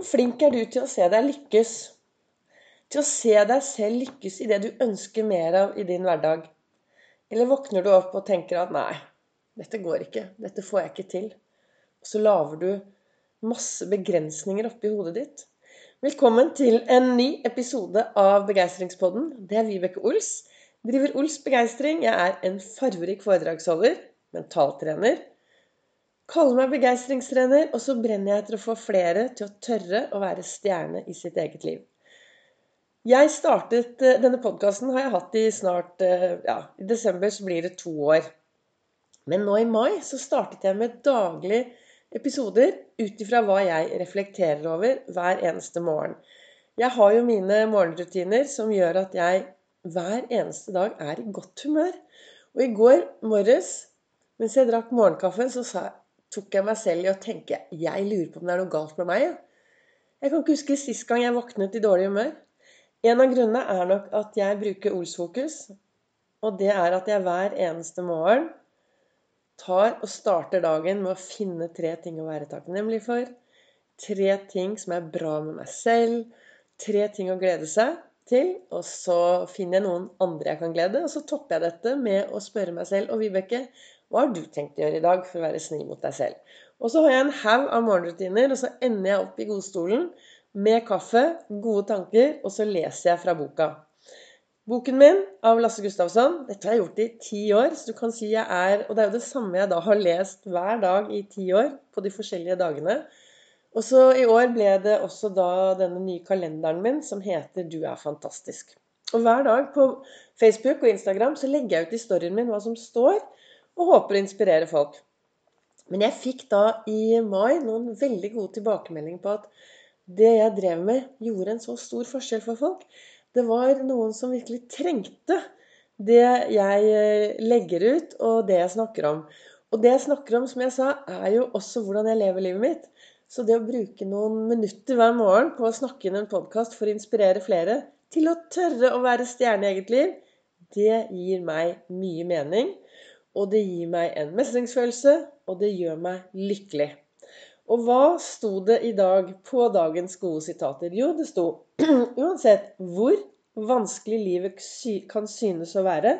Hvor flink er du til å se deg lykkes? Til å se deg selv lykkes i det du ønsker mer av i din hverdag? Eller våkner du opp og tenker at nei, dette går ikke, dette får jeg ikke til. Og så lager du masse begrensninger oppi hodet ditt. Velkommen til en ny episode av Begeistringspodden. Det er Vibeke Ols. Driver Ols Begeistring. Jeg er en farverik foredragsholder, mentaltrener, Kaller meg begeistringstrener, og så brenner jeg etter å få flere til å tørre å være stjerne i sitt eget liv. Jeg startet, eh, Denne podkasten har jeg hatt i snart eh, Ja, i desember så blir det to år. Men nå i mai så startet jeg med daglige episoder ut ifra hva jeg reflekterer over hver eneste morgen. Jeg har jo mine morgenrutiner som gjør at jeg hver eneste dag er i godt humør. Og i går morges, mens jeg drakk morgenkaffe, så sa jeg tok jeg meg selv i å tenke jeg lurer på om det er noe galt med meg. Ja. Jeg kan ikke huske sist gang jeg våknet i dårlig humør. En av grunnene er nok at jeg bruker Olsfokus. Og det er at jeg hver eneste morgen tar og starter dagen med å finne tre ting å være takknemlig for. Tre ting som er bra med meg selv. Tre ting å glede seg til. Og så finner jeg noen andre jeg kan glede, og så topper jeg dette med å spørre meg selv Og Vibeke, hva har du tenkt å gjøre i dag for å være snill mot deg selv? Og så har jeg en haug av morgenrutiner, og så ender jeg opp i godstolen med kaffe, gode tanker, og så leser jeg fra boka. Boken min av Lasse Gustavsson. Dette har jeg gjort i ti år. så du kan si jeg er, Og det er jo det samme jeg da har lest hver dag i ti år på de forskjellige dagene. Og så i år ble det også da denne nye kalenderen min som heter 'Du er fantastisk'. Og hver dag på Facebook og Instagram så legger jeg ut i storyen min hva som står og håper å inspirere folk. Men jeg fikk da i mai noen veldig gode tilbakemeldinger på at det jeg drev med, gjorde en så stor forskjell for folk. Det var noen som virkelig trengte det jeg eh, legger ut, og det jeg snakker om. Og det jeg snakker om, som jeg sa, er jo også hvordan jeg lever livet mitt. Så det å bruke noen minutter hver morgen på å snakke inn en podkast for å inspirere flere til å tørre å være stjerne i eget liv, det gir meg mye mening. Og det gir meg en mestringsfølelse, og det gjør meg lykkelig. Og hva sto det i dag på dagens gode sitater? Jo, det sto uansett hvor vanskelig livet kan synes å være,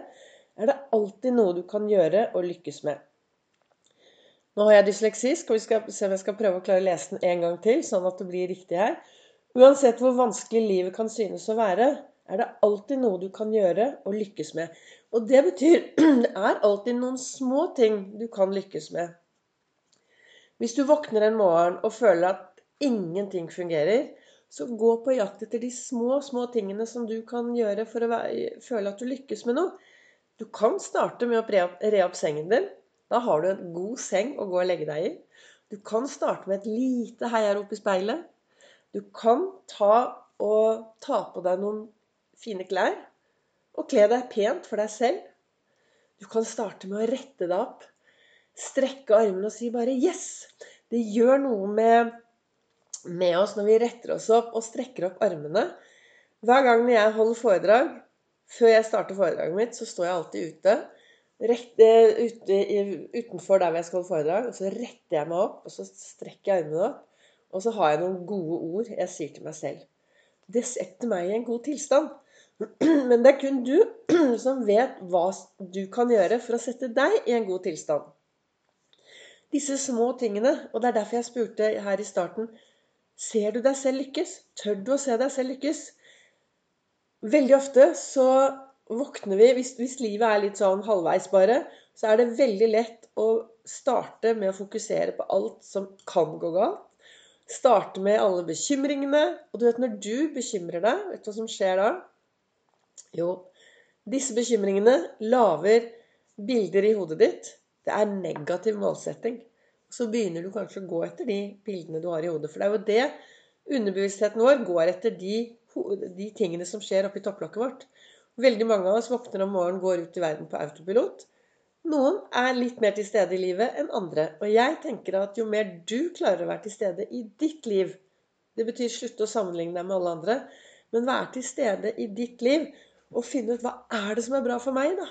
er det alltid noe du kan gjøre og lykkes med. Nå har jeg dysleksi, skal vi skal se om jeg skal prøve å klare å lese den en gang til, sånn at det blir riktig her. Uansett hvor vanskelig livet kan synes å være, er det alltid noe du kan gjøre og lykkes med. Og det betyr det er alltid noen små ting du kan lykkes med. Hvis du våkner en morgen og føler at ingenting fungerer, så gå på jakt etter de små, små tingene som du kan gjøre for å føle at du lykkes med noe. Du kan starte med å re opp sengen din. Da har du en god seng å gå og legge deg i. Du kan starte med et lite heiarop i speilet. Du kan ta og ta på deg noen fine klær. Og kle deg pent for deg selv. Du kan starte med å rette deg opp. Strekke armene og si bare 'yes'. Det gjør noe med, med oss når vi retter oss opp og strekker opp armene. Hver gang jeg holder foredrag, før jeg starter foredraget mitt, så står jeg alltid ute. Rett, ute utenfor der jeg skal holde foredrag. Og så retter jeg meg opp, og så strekker jeg armene opp. Og så har jeg noen gode ord jeg sier til meg selv. Det setter meg i en god tilstand. Men det er kun du som vet hva du kan gjøre for å sette deg i en god tilstand. Disse små tingene, og det er derfor jeg spurte her i starten Ser du deg selv lykkes? Tør du å se deg selv lykkes? Veldig ofte så våkner vi hvis, hvis livet er litt sånn halvveis bare, så er det veldig lett å starte med å fokusere på alt som kan gå galt. Starte med alle bekymringene. Og du vet når du bekymrer deg, vet du hva som skjer da? Jo, disse bekymringene lager bilder i hodet ditt. Det er negativ målsetting. Så begynner du kanskje å gå etter de bildene du har i hodet. For det er jo det underbevisstheten vår går etter de, de tingene som skjer oppi topplokket vårt. Veldig mange av oss våkner om morgenen, går ut i verden på autopilot. Noen er litt mer til stede i livet enn andre. Og jeg tenker at jo mer du klarer å være til stede i ditt liv Det betyr slutte å sammenligne deg med alle andre, men være til stede i ditt liv og finne ut hva er det som er bra for meg, da?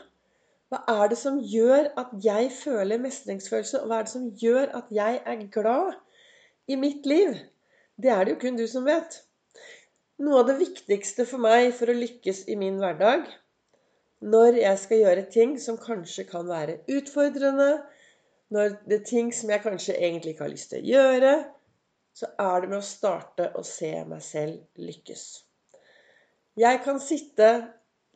Hva er det som gjør at jeg føler mestringsfølelse, og hva er det som gjør at jeg er glad i mitt liv? Det er det jo kun du som vet. Noe av det viktigste for meg for å lykkes i min hverdag, når jeg skal gjøre ting som kanskje kan være utfordrende, når det er ting som jeg kanskje egentlig ikke har lyst til å gjøre, så er det med å starte å se meg selv lykkes. Jeg kan sitte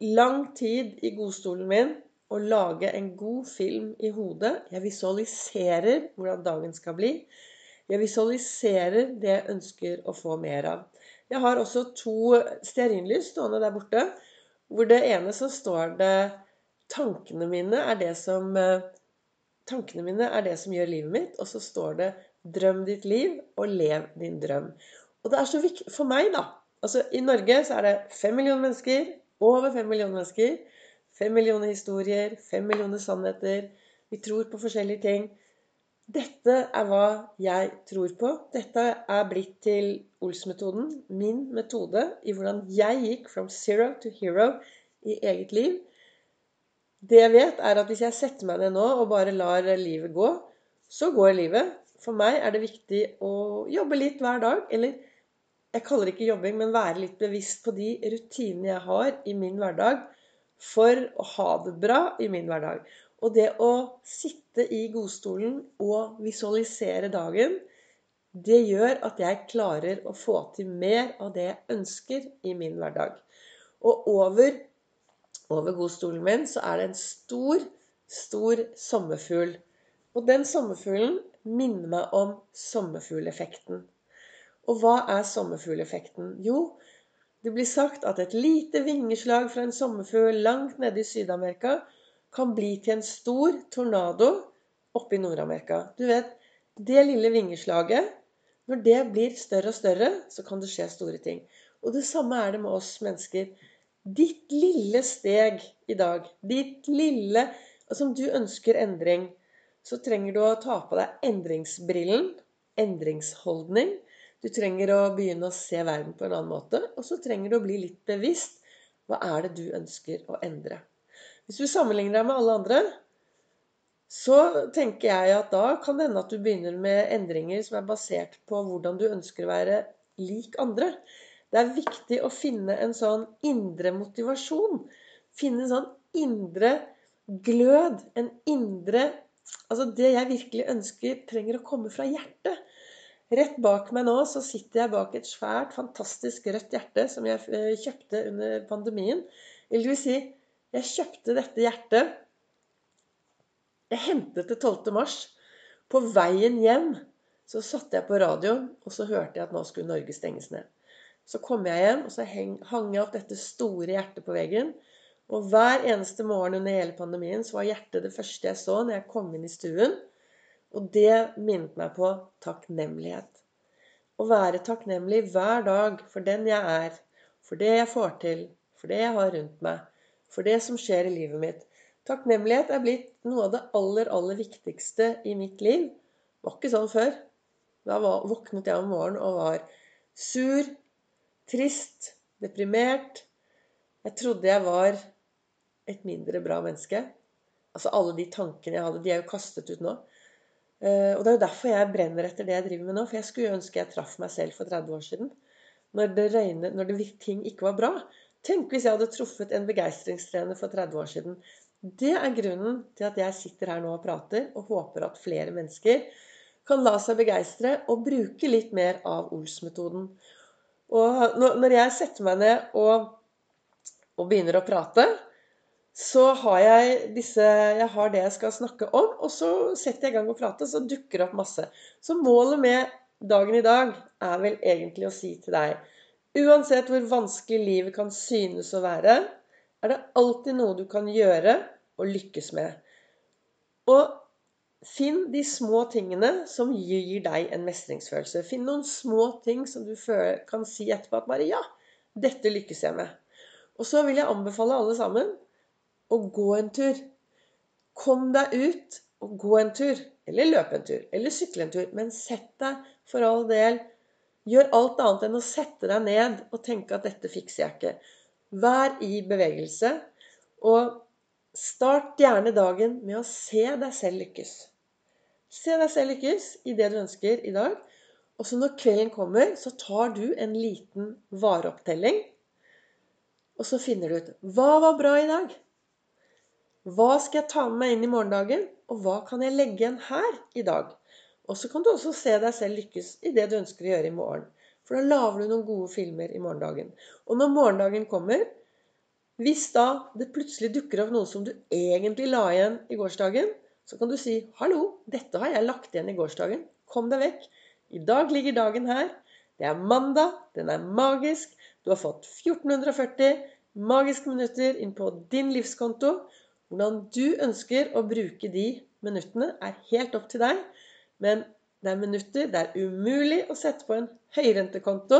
lang tid i godstolen min og lage en god film i hodet. Jeg visualiserer hvordan dagen skal bli. Jeg visualiserer det jeg ønsker å få mer av. Jeg har også to stearinlys stående der borte. Hvor det ene så står det Tankene mine er det som eh, Tankene mine er det som gjør livet mitt. Og så står det 'Drøm ditt liv og lev din drøm'. Og det er så viktig for meg, da. Altså, I Norge så er det fem millioner mennesker. Over fem millioner mennesker. Fem millioner historier. Fem millioner sannheter. Vi tror på forskjellige ting. Dette er hva jeg tror på. Dette er blitt til Ols-metoden. Min metode i hvordan jeg gikk from zero to hero i eget liv. Det jeg vet, er at hvis jeg setter meg ned nå og bare lar livet gå, så går livet. For meg er det viktig å jobbe litt hver dag. Eller jeg kaller det ikke jobbing, men være litt bevisst på de rutinene jeg har i min hverdag for å ha det bra i min hverdag. Og det å sitte i godstolen og visualisere dagen, det gjør at jeg klarer å få til mer av det jeg ønsker i min hverdag. Og over over godstolen min så er det en stor, stor sommerfugl. Og den sommerfuglen minner meg om sommerfugleffekten. Og hva er sommerfugleffekten? Jo, det blir sagt at et lite vingeslag fra en sommerfugl langt nede i Syd-Amerika kan bli til en stor tornado oppe i Nord-Amerika. Du vet, det lille vingeslaget Når det blir større og større, så kan det skje store ting. Og det samme er det med oss mennesker ditt lille steg i dag, ditt lille Som du ønsker endring, så trenger du å ta på deg endringsbrillen, endringsholdning. Du trenger å begynne å se verden på en annen måte. Og så trenger du å bli litt bevisst. Hva er det du ønsker å endre? Hvis du sammenligner deg med alle andre, så tenker jeg at da kan det hende at du begynner med endringer som er basert på hvordan du ønsker å være lik andre. Det er viktig å finne en sånn indre motivasjon. Finne en sånn indre glød. En indre Altså det jeg virkelig ønsker, trenger å komme fra hjertet. Rett bak meg nå så sitter jeg bak et svært, fantastisk rødt hjerte som jeg eh, kjøpte under pandemien. Eller det vil si, jeg kjøpte dette hjertet Jeg hentet det 12. mars. På veien hjem så satte jeg på radioen, og så hørte jeg at nå skulle Norge stenges ned. Så kom jeg hjem, og så hang jeg opp dette store hjertet på veggen. Og hver eneste morgen under hele pandemien så var hjertet det første jeg så når jeg kom inn i stuen. Og det minnet meg på takknemlighet. Å være takknemlig hver dag for den jeg er, for det jeg får til, for det jeg har rundt meg, for det som skjer i livet mitt. Takknemlighet er blitt noe av det aller, aller viktigste i mitt liv. Det var ikke sånn før. Da våknet jeg om morgenen og var sur, trist, deprimert. Jeg trodde jeg var et mindre bra menneske. Altså Alle de tankene jeg hadde, de er jo kastet ut nå. Eh, og det er jo derfor jeg brenner etter det jeg driver med nå. For jeg skulle ønske jeg traff meg selv for 30 år siden. Når det regnet, når det, ting ikke var bra. Tenk hvis jeg hadde truffet en begeistringstrener for 30 år siden. Det er grunnen til at jeg sitter her nå og prater, og håper at flere mennesker kan la seg begeistre og bruke litt mer av Ols-metoden. Og når jeg setter meg ned og, og begynner å prate, så har jeg disse Jeg har det jeg skal snakke om, og så setter jeg i gang å prate, så dukker det opp masse. Så målet med dagen i dag er vel egentlig å si til deg Uansett hvor vanskelig livet kan synes å være, er det alltid noe du kan gjøre og lykkes med. Og Finn de små tingene som gir deg en mestringsfølelse. Finn noen små ting som du kan si etterpå at bare Ja, dette lykkes jeg med. Og så vil jeg anbefale alle sammen å gå en tur. Kom deg ut og gå en tur. Eller løpe en tur. Eller sykle en tur. Men sett deg for all del Gjør alt annet enn å sette deg ned og tenke at 'dette fikser jeg ikke'. Vær i bevegelse. Og start gjerne dagen med å se deg selv lykkes. Se deg selv lykkes i det du ønsker i dag. Og så når kvelden kommer, så tar du en liten vareopptelling. Og så finner du ut hva var bra i dag? Hva skal jeg ta med meg inn i morgendagen? Og hva kan jeg legge igjen her i dag? Og så kan du også se deg selv lykkes i det du ønsker å gjøre i morgen. For da lager du noen gode filmer i morgendagen. Og når morgendagen kommer, hvis da det plutselig dukker opp noe som du egentlig la igjen i gårsdagen, så kan du si 'Hallo, dette har jeg lagt igjen i gårsdagen. Kom deg vekk. I dag ligger dagen her. Det er mandag. Den er magisk. Du har fått 1440 magiske minutter inn på din livskonto. Hvordan du ønsker å bruke de minuttene, er helt opp til deg. Men det er minutter. Det er umulig å sette på en høyrentekonto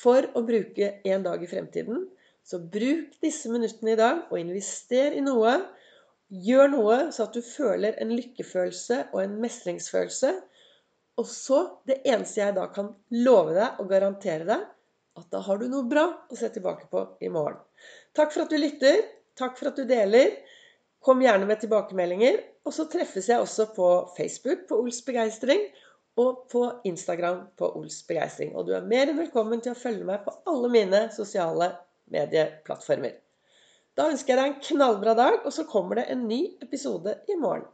for å bruke en dag i fremtiden. Så bruk disse minuttene i dag og invester i noe. Gjør noe så at du føler en lykkefølelse og en mestringsfølelse. Og så Det eneste jeg da kan love deg og garantere deg, at da har du noe bra å se tilbake på i morgen. Takk for at du lytter. Takk for at du deler. Kom gjerne med tilbakemeldinger. Og så treffes jeg også på Facebook på Ols begeistring og på Instagram på Ols begeistring. Og du er mer enn velkommen til å følge meg på alle mine sosiale medieplattformer. Da ønsker jeg deg en knallbra dag, og så kommer det en ny episode i morgen.